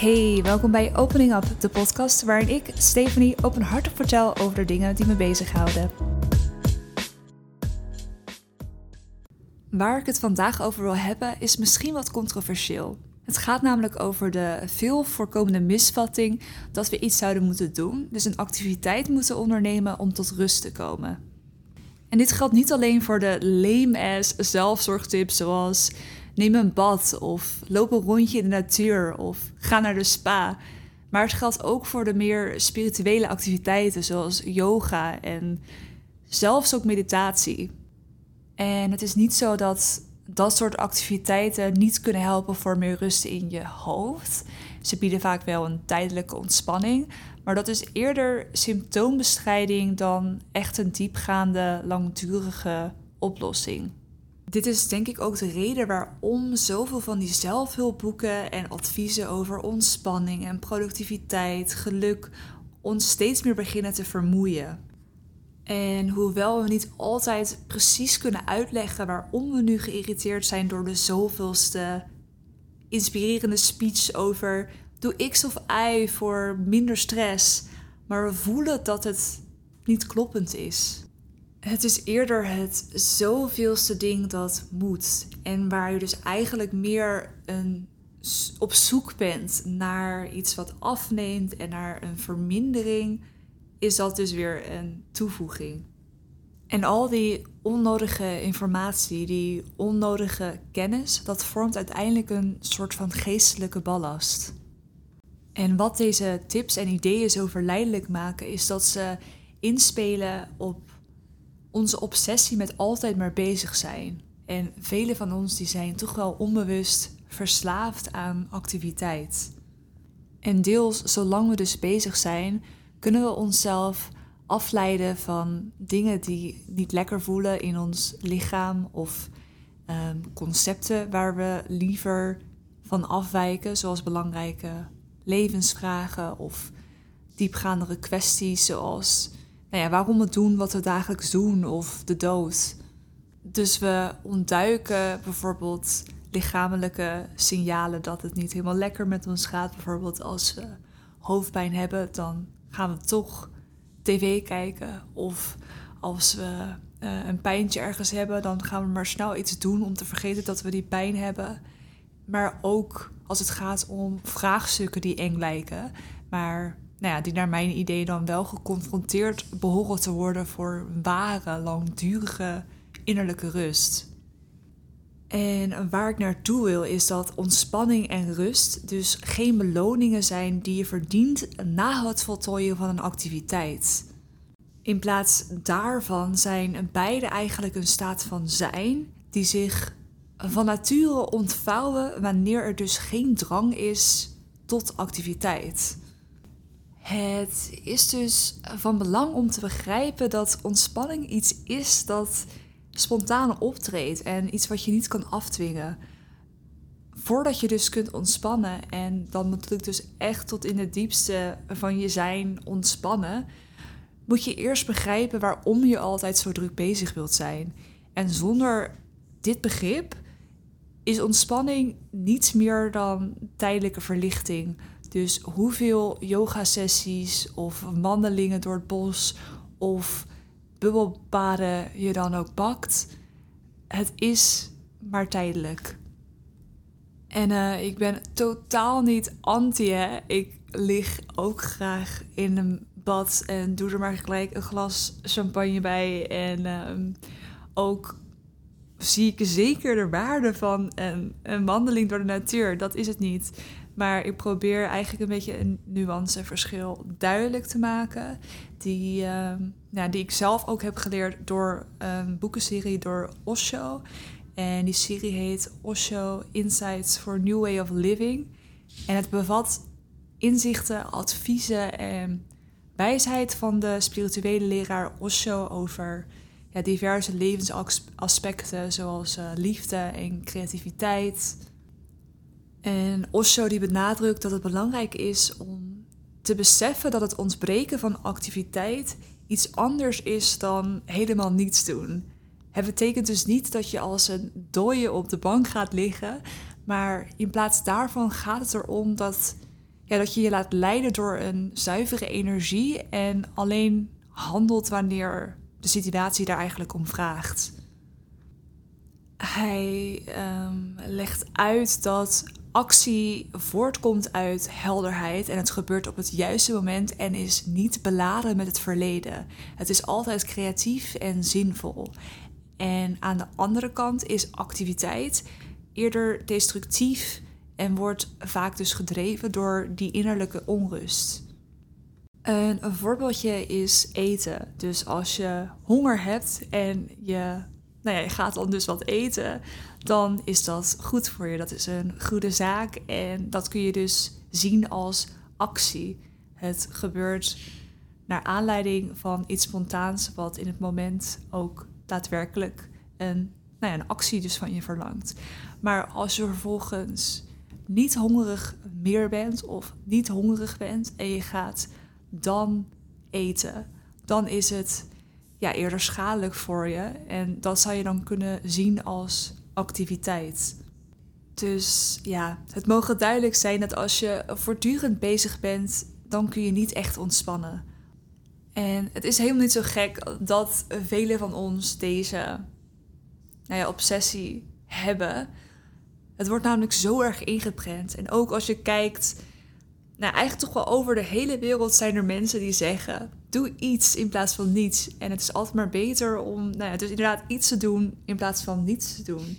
Hey, welkom bij Opening Up, de podcast waarin ik, Stephanie, openhartig vertel over de dingen die me bezighouden. Waar ik het vandaag over wil hebben is misschien wat controversieel. Het gaat namelijk over de veel voorkomende misvatting dat we iets zouden moeten doen, dus een activiteit moeten ondernemen om tot rust te komen. En dit geldt niet alleen voor de lame-ass zelfzorgtips zoals neem een bad of loop een rondje in de natuur of ga naar de spa. Maar het geldt ook voor de meer spirituele activiteiten zoals yoga en zelfs ook meditatie. En het is niet zo dat dat soort activiteiten niet kunnen helpen voor meer rust in je hoofd. Ze bieden vaak wel een tijdelijke ontspanning, maar dat is eerder symptoombestrijding dan echt een diepgaande, langdurige oplossing. Dit is denk ik ook de reden waarom zoveel van die zelfhulpboeken en adviezen over ontspanning en productiviteit, geluk ons steeds meer beginnen te vermoeien. En hoewel we niet altijd precies kunnen uitleggen waarom we nu geïrriteerd zijn door de zoveelste inspirerende speech over doe X of Y voor minder stress, maar we voelen dat het niet kloppend is. Het is eerder het zoveelste ding dat moet. En waar je dus eigenlijk meer een, op zoek bent naar iets wat afneemt en naar een vermindering, is dat dus weer een toevoeging. En al die onnodige informatie, die onnodige kennis, dat vormt uiteindelijk een soort van geestelijke ballast. En wat deze tips en ideeën zo verleidelijk maken, is dat ze inspelen op onze obsessie met altijd maar bezig zijn. En velen van ons die zijn toch wel onbewust verslaafd aan activiteit. En deels, zolang we dus bezig zijn, kunnen we onszelf afleiden van dingen die niet lekker voelen in ons lichaam of ehm, concepten waar we liever van afwijken, zoals belangrijke levensvragen of diepgaandere kwesties zoals nou ja, waarom we doen wat we dagelijks doen of de dood. Dus we ontduiken bijvoorbeeld lichamelijke signalen dat het niet helemaal lekker met ons gaat. Bijvoorbeeld als we hoofdpijn hebben, dan gaan we toch tv kijken. Of als we uh, een pijntje ergens hebben, dan gaan we maar snel iets doen om te vergeten dat we die pijn hebben. Maar ook als het gaat om vraagstukken die eng lijken, maar nou ja, die naar mijn idee dan wel geconfronteerd behoren te worden voor ware, langdurige innerlijke rust. En waar ik naartoe wil is dat ontspanning en rust dus geen beloningen zijn die je verdient na het voltooien van een activiteit. In plaats daarvan zijn beide eigenlijk een staat van zijn die zich van nature ontvouwen wanneer er dus geen drang is tot activiteit. Het is dus van belang om te begrijpen dat ontspanning iets is dat spontaan optreedt en iets wat je niet kan afdwingen. Voordat je dus kunt ontspannen, en dan moet dus echt tot in het diepste van je zijn ontspannen, moet je eerst begrijpen waarom je altijd zo druk bezig wilt zijn. En zonder dit begrip is ontspanning niets meer dan tijdelijke verlichting dus hoeveel yoga-sessies of wandelingen door het bos of bubbelbaden je dan ook pakt, het is maar tijdelijk. En uh, ik ben totaal niet anti, hè. Ik lig ook graag in een bad en doe er maar gelijk een glas champagne bij. En uh, ook zie ik zeker de waarde van een, een wandeling door de natuur. Dat is het niet. Maar ik probeer eigenlijk een beetje een nuanceverschil duidelijk te maken. Die, uh, nou, die ik zelf ook heb geleerd door een boekenserie door Osho. En die serie heet Osho Insights for New Way of Living. En het bevat inzichten, adviezen en wijsheid van de spirituele leraar Osho over ja, diverse levensaspecten zoals uh, liefde en creativiteit, en Osho die benadrukt dat het belangrijk is om te beseffen dat het ontbreken van activiteit iets anders is dan helemaal niets doen. Het betekent dus niet dat je als een dooie op de bank gaat liggen, maar in plaats daarvan gaat het erom dat ja, dat je je laat leiden door een zuivere energie en alleen handelt wanneer de situatie daar eigenlijk om vraagt. Hij ehm, legt uit dat actie voortkomt uit helderheid en het gebeurt op het juiste moment en is niet beladen met het verleden. Het is altijd creatief en zinvol. En aan de andere kant is activiteit eerder destructief en wordt vaak dus gedreven door die innerlijke onrust. Een, voorbeeldje is eten. Dus als je honger hebt en je, nou ja, je gaat dan dus wat eten, dan is dat goed voor je. Dat is een goede zaak en dat kun je dus zien als actie. Het gebeurt naar aanleiding van iets spontaans, wat in het moment ook daadwerkelijk een, nou ja, een actie dus van je verlangt. Maar als je vervolgens niet hongerig meer bent of niet hongerig bent en je gaat dan eten, dan is het ja, eerder schadelijk voor je. En dat zou je dan kunnen zien als activiteit. Dus ja, het mogen duidelijk zijn dat als je voortdurend bezig bent, dan kun je niet echt ontspannen. En het is helemaal niet zo gek dat velen van ons deze nou ja, obsessie hebben. Het wordt namelijk zo erg ingeprent. En ook als je kijkt, nou eigenlijk toch wel over de hele wereld zijn er mensen die zeggen: doe iets in plaats van niets. En het is altijd maar beter om, nou ja, dus inderdaad iets te doen in plaats van niets te doen.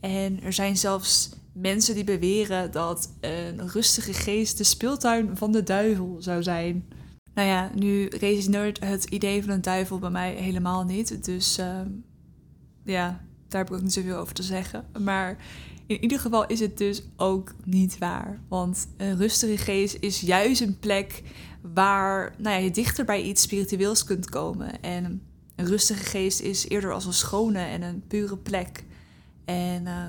En er zijn zelfs mensen die beweren dat een rustige geest de speeltuin van de duivel zou zijn. Nou ja, nu resoneert het idee van een duivel bij mij helemaal niet. Dus uh, ja, daar heb ik ook niet zoveel over te zeggen. Maar in ieder geval is het dus ook niet waar. Want een rustige geest is juist een plek waar nou ja, je dichter bij iets spiritueels kunt komen. En een rustige geest is eerder als een schone en een pure plek. En uh,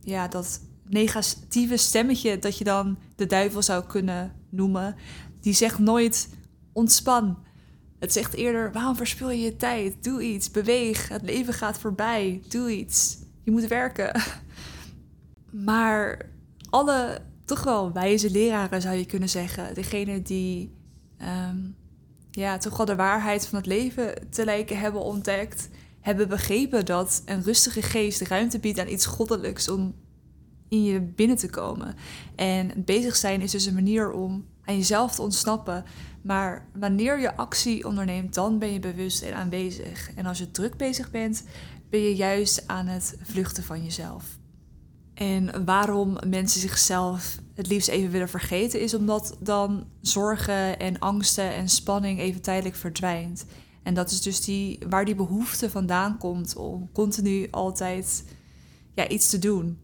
ja, dat negatieve stemmetje dat je dan de duivel zou kunnen noemen, die zegt nooit ontspan. Het zegt eerder, waarom verspil je je tijd? Doe iets, beweeg, het leven gaat voorbij, doe iets. Je moet werken. Maar alle toch wel wijze leraren zou je kunnen zeggen, degene die um, ja, toch wel de waarheid van het leven te lijken hebben ontdekt, hebben begrepen dat een rustige geest ruimte biedt aan iets goddelijks om in je binnen te komen. En bezig zijn is dus een manier om aan jezelf te ontsnappen. Maar wanneer je actie onderneemt, dan ben je bewust en aanwezig. En als je druk bezig bent, ben je juist aan het vluchten van jezelf. En waarom mensen zichzelf het liefst even willen vergeten, is omdat dan zorgen en angsten en spanning even tijdelijk verdwijnt. En dat is dus die, waar die behoefte vandaan komt om continu altijd ja, iets te doen.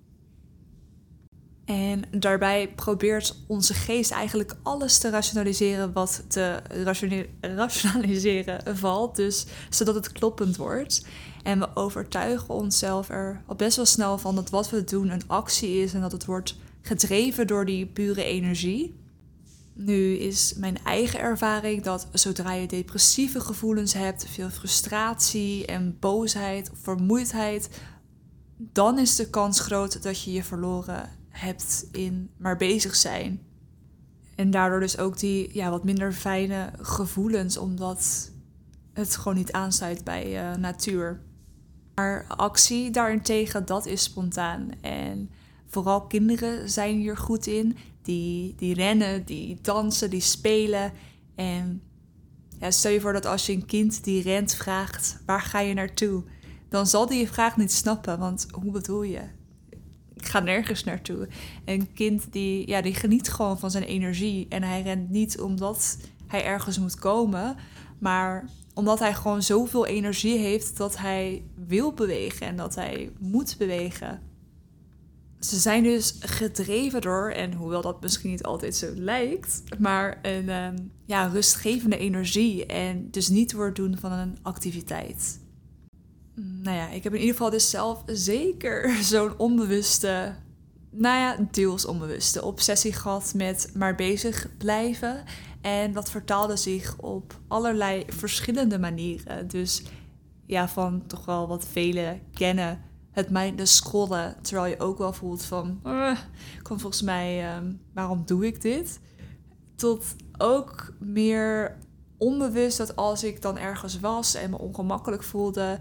En daarbij probeert onze geest eigenlijk alles te rationaliseren wat te rationaliseren valt. Dus zodat het kloppend wordt. En we overtuigen onszelf er al best wel snel van dat wat we doen een actie is en dat het wordt gedreven door die pure energie. Nu is mijn eigen ervaring dat zodra je depressieve gevoelens hebt, veel frustratie en boosheid of vermoeidheid, dan is de kans groot dat je je verloren hebt in maar bezig zijn. En daardoor dus ook die ja, wat minder fijne gevoelens, omdat het gewoon niet aansluit bij uh, natuur. Maar actie daarentegen, dat is spontaan. En vooral kinderen zijn hier goed in. Die, die rennen, die dansen, die spelen. En ja, stel je voor dat als je een kind die rent vraagt, waar ga je naartoe? Dan zal die je vraag niet snappen, want hoe bedoel je? Ik ga nergens naartoe. Een kind die, ja, die geniet gewoon van zijn energie. En hij rent niet omdat hij ergens moet komen, maar omdat hij gewoon zoveel energie heeft dat hij wil bewegen en dat hij moet bewegen. Ze zijn dus gedreven door, en hoewel dat misschien niet altijd zo lijkt, maar een um, ja, rustgevende energie en dus niet door het doen van een activiteit. Nou ja, ik heb in ieder geval dus zelf zeker zo'n onbewuste, nou ja, deels onbewuste obsessie gehad met maar bezig blijven en dat vertaalde zich op allerlei verschillende manieren. Dus ja, van toch wel wat velen kennen. Het mijnden scrollen, terwijl je ook wel voelt van... Uh, volgens mij, ehm, waarom doe ik dit? tot ook meer onbewust dat als ik dan ergens was en me ongemakkelijk voelde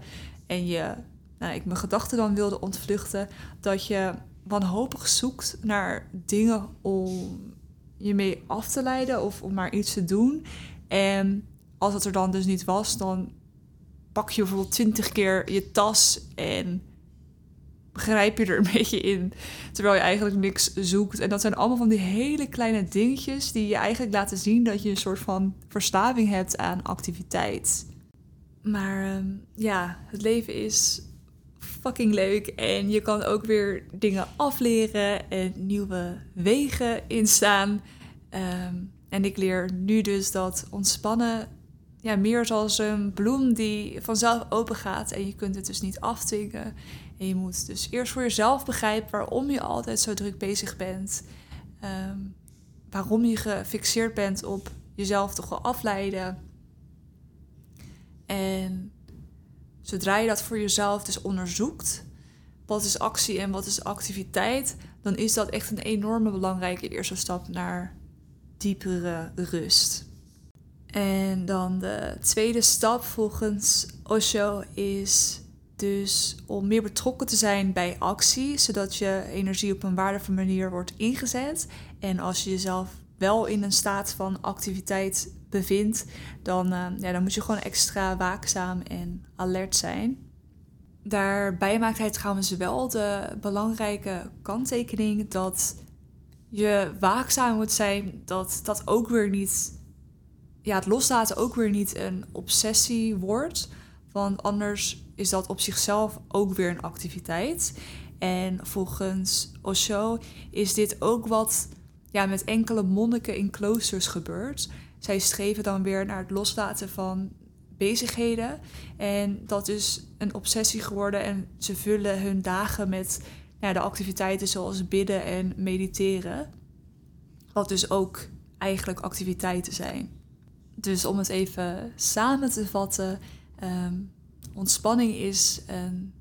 en je, nou, ik mijn gedachten dan wilde ontvluchten, dat je wanhopig zoekt naar dingen om je mee af te leiden of om maar iets te doen. En als het er dan dus niet was, dan pak je bijvoorbeeld twintig keer je tas en begrijp je er een beetje in, terwijl je eigenlijk niks zoekt. En dat zijn allemaal van die hele kleine dingetjes die je eigenlijk laten zien dat je een soort van verslaving hebt aan activiteit. Maar ehm, ja, het leven is fucking leuk en je kan ook weer dingen afleren en nieuwe wegen instaan. Ehm, en ik leer nu dus dat ontspannen ja, meer zoals een bloem die vanzelf open gaat en je kunt het dus niet afdwingen. En je moet dus eerst voor jezelf begrijpen waarom je altijd zo druk bezig bent. Ehm, waarom je gefixeerd bent op jezelf toch wel afleiden. En zodra je dat voor jezelf dus onderzoekt, wat is actie en wat is activiteit, dan is dat echt een enorme belangrijke eerste stap naar diepere rust. En dan de tweede stap volgens Osho is dus om meer betrokken te zijn bij actie, zodat je energie op een waardevolle manier wordt ingezet. En als je jezelf wel in een staat van activiteit bevindt, dan, uh, ja, dan moet je gewoon extra waakzaam en alert zijn. Daarbij maakt hij trouwens wel de belangrijke kanttekening dat je waakzaam moet zijn, dat dat ook weer niet, ja, het loslaten ook weer niet een obsessie wordt. Want anders is dat op zichzelf ook weer een activiteit. En volgens Osho is dit ook wat ja, met enkele monniken in kloosters gebeurt. Zij streven dan weer naar het loslaten van bezigheden. En dat is een obsessie geworden. En ze vullen hun dagen met ja, de activiteiten zoals bidden en mediteren. Wat dus ook eigenlijk activiteiten zijn. Dus om het even samen te vatten. Ehm, ontspanning is een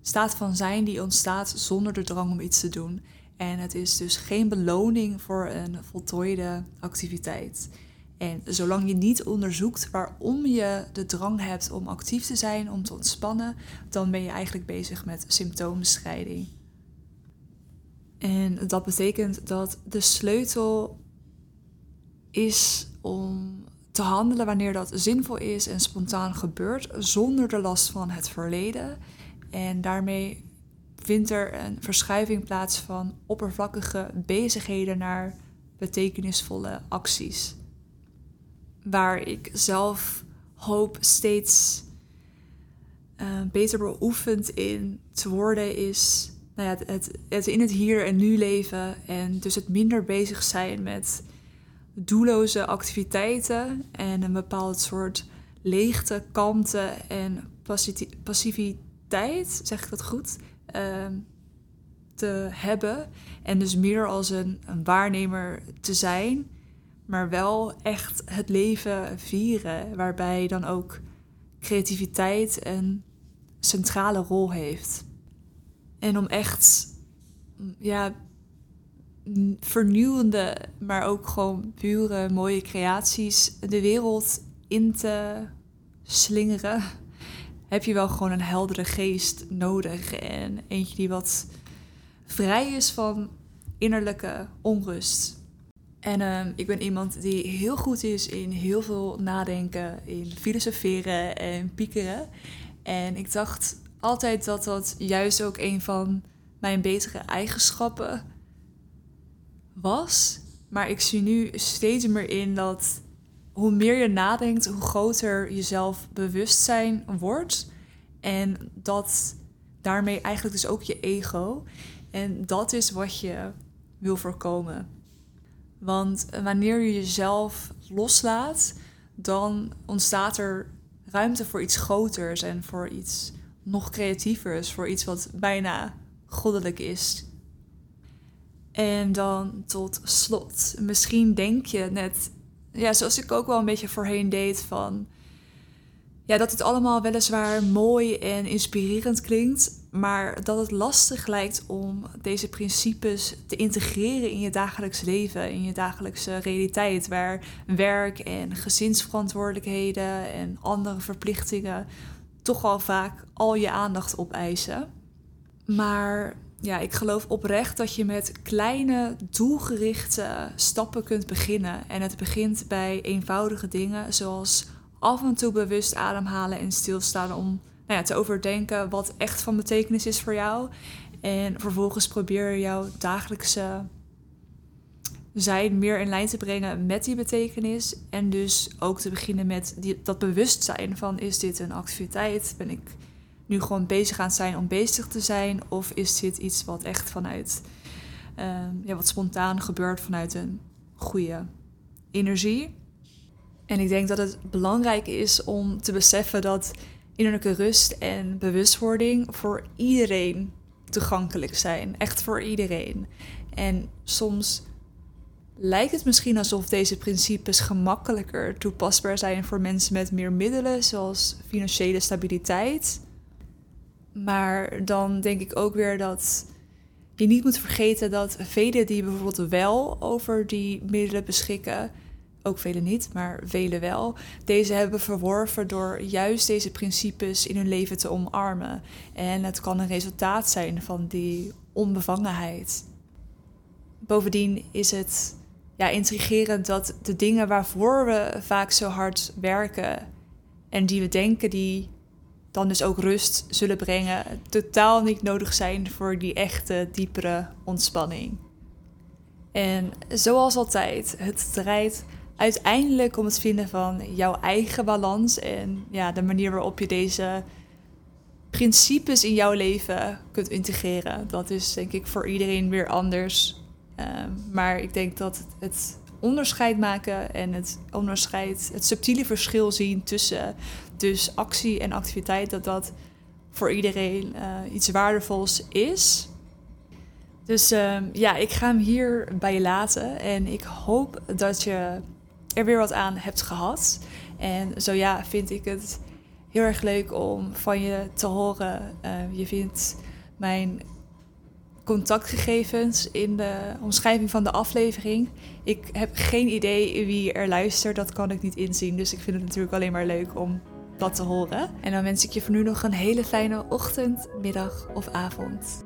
staat van zijn die ontstaat zonder de drang om iets te doen. En het is dus geen beloning voor een voltooide activiteit. En zolang je niet onderzoekt waarom je de drang hebt om actief te zijn, om te ontspannen, dan ben je eigenlijk bezig met symptoombestrijding. En dat betekent dat de sleutel is om te handelen wanneer dat zinvol is en spontaan gebeurt, zonder de last van het verleden. En daarmee vindt er een verschuiving plaats van oppervlakkige bezigheden naar betekenisvolle acties. Waar ik zelf hoop steeds uh, beter beoefend in te worden, is nou ja, het, het in het hier en nu leven. En dus het minder bezig zijn met doelloze activiteiten en een bepaald soort leegte, kalmte en passiviteit, zeg ik dat goed, te hebben. En dus meer als een, een waarnemer te zijn, maar wel echt het leven vieren, waarbij dan ook creativiteit een centrale rol heeft. En om echt ja, vernieuwende, maar ook gewoon pure mooie creaties de wereld in te slingeren, heb je wel gewoon een heldere geest nodig. En eentje die wat vrij is van innerlijke onrust. En uh, ik ben iemand die heel goed is in heel veel nadenken, in filosoferen en piekeren. En ik dacht altijd dat dat juist ook een van mijn betere eigenschappen was. Maar ik zie nu steeds meer in dat hoe meer je nadenkt, hoe groter jezelf bewustzijn wordt. En dat daarmee eigenlijk dus ook je ego. En dat is wat je wil voorkomen. Want wanneer je jezelf loslaat, dan ontstaat er ruimte voor iets groters en voor iets nog creatievers, voor iets wat bijna goddelijk is. En dan tot slot, misschien denk je net, ja, zoals ik ook wel een beetje voorheen deed, van ja, dat het allemaal weliswaar mooi en inspirerend klinkt, maar dat het lastig lijkt om deze principes te integreren in je dagelijks leven, in je dagelijkse realiteit, waar werk en gezinsverantwoordelijkheden en andere verplichtingen toch al vaak al je aandacht opeisen. Maar ja, ik geloof oprecht dat je met kleine, doelgerichte stappen kunt beginnen. En het begint bij eenvoudige dingen, zoals af en toe bewust ademhalen en stilstaan om nou ja, te overdenken wat echt van betekenis is voor jou. En vervolgens probeer jouw dagelijkse zijn meer in lijn te brengen met die betekenis. En dus ook te beginnen met die, dat bewustzijn van is dit een activiteit? Ben ik nu gewoon bezig aan het zijn om bezig te zijn? Of is dit iets wat echt vanuit, ehm, ja, wat spontaan gebeurt vanuit een goede energie? En ik denk dat het belangrijk is om te beseffen dat innerlijke rust en bewustwording voor iedereen toegankelijk zijn. Echt voor iedereen. En soms lijkt het misschien alsof deze principes gemakkelijker toepasbaar zijn voor mensen met meer middelen, zoals financiële stabiliteit. Maar dan denk ik ook weer dat je niet moet vergeten dat velen die bijvoorbeeld wel over die middelen beschikken, ook velen niet, maar velen wel, deze hebben verworven door juist deze principes in hun leven te omarmen. En het kan een resultaat zijn van die onbevangenheid. Bovendien is het ja, intrigerend dat de dingen waarvoor we vaak zo hard werken en die we denken die dan dus ook rust zullen brengen, totaal niet nodig zijn voor die echte, diepere ontspanning. En zoals altijd, het draait uiteindelijk om het vinden van jouw eigen balans en ja, de manier waarop je deze principes in jouw leven kunt integreren. Dat is denk ik voor iedereen weer anders. Ehm, maar ik denk dat het onderscheid maken en het onderscheid, het subtiele verschil zien tussen dus actie en activiteit, dat dat voor iedereen uh, iets waardevols is. Dus ehm, ja, ik ga hem hier bij laten en ik hoop dat je er weer wat aan hebt gehad. En zo ja, vind ik het heel erg leuk om van je te horen. Uh, je vindt mijn contactgegevens in de omschrijving van de aflevering. Ik heb geen idee wie er luistert, dat kan ik niet inzien. Dus ik vind het natuurlijk alleen maar leuk om dat te horen. En dan wens ik je voor nu nog een hele fijne ochtend, middag of avond.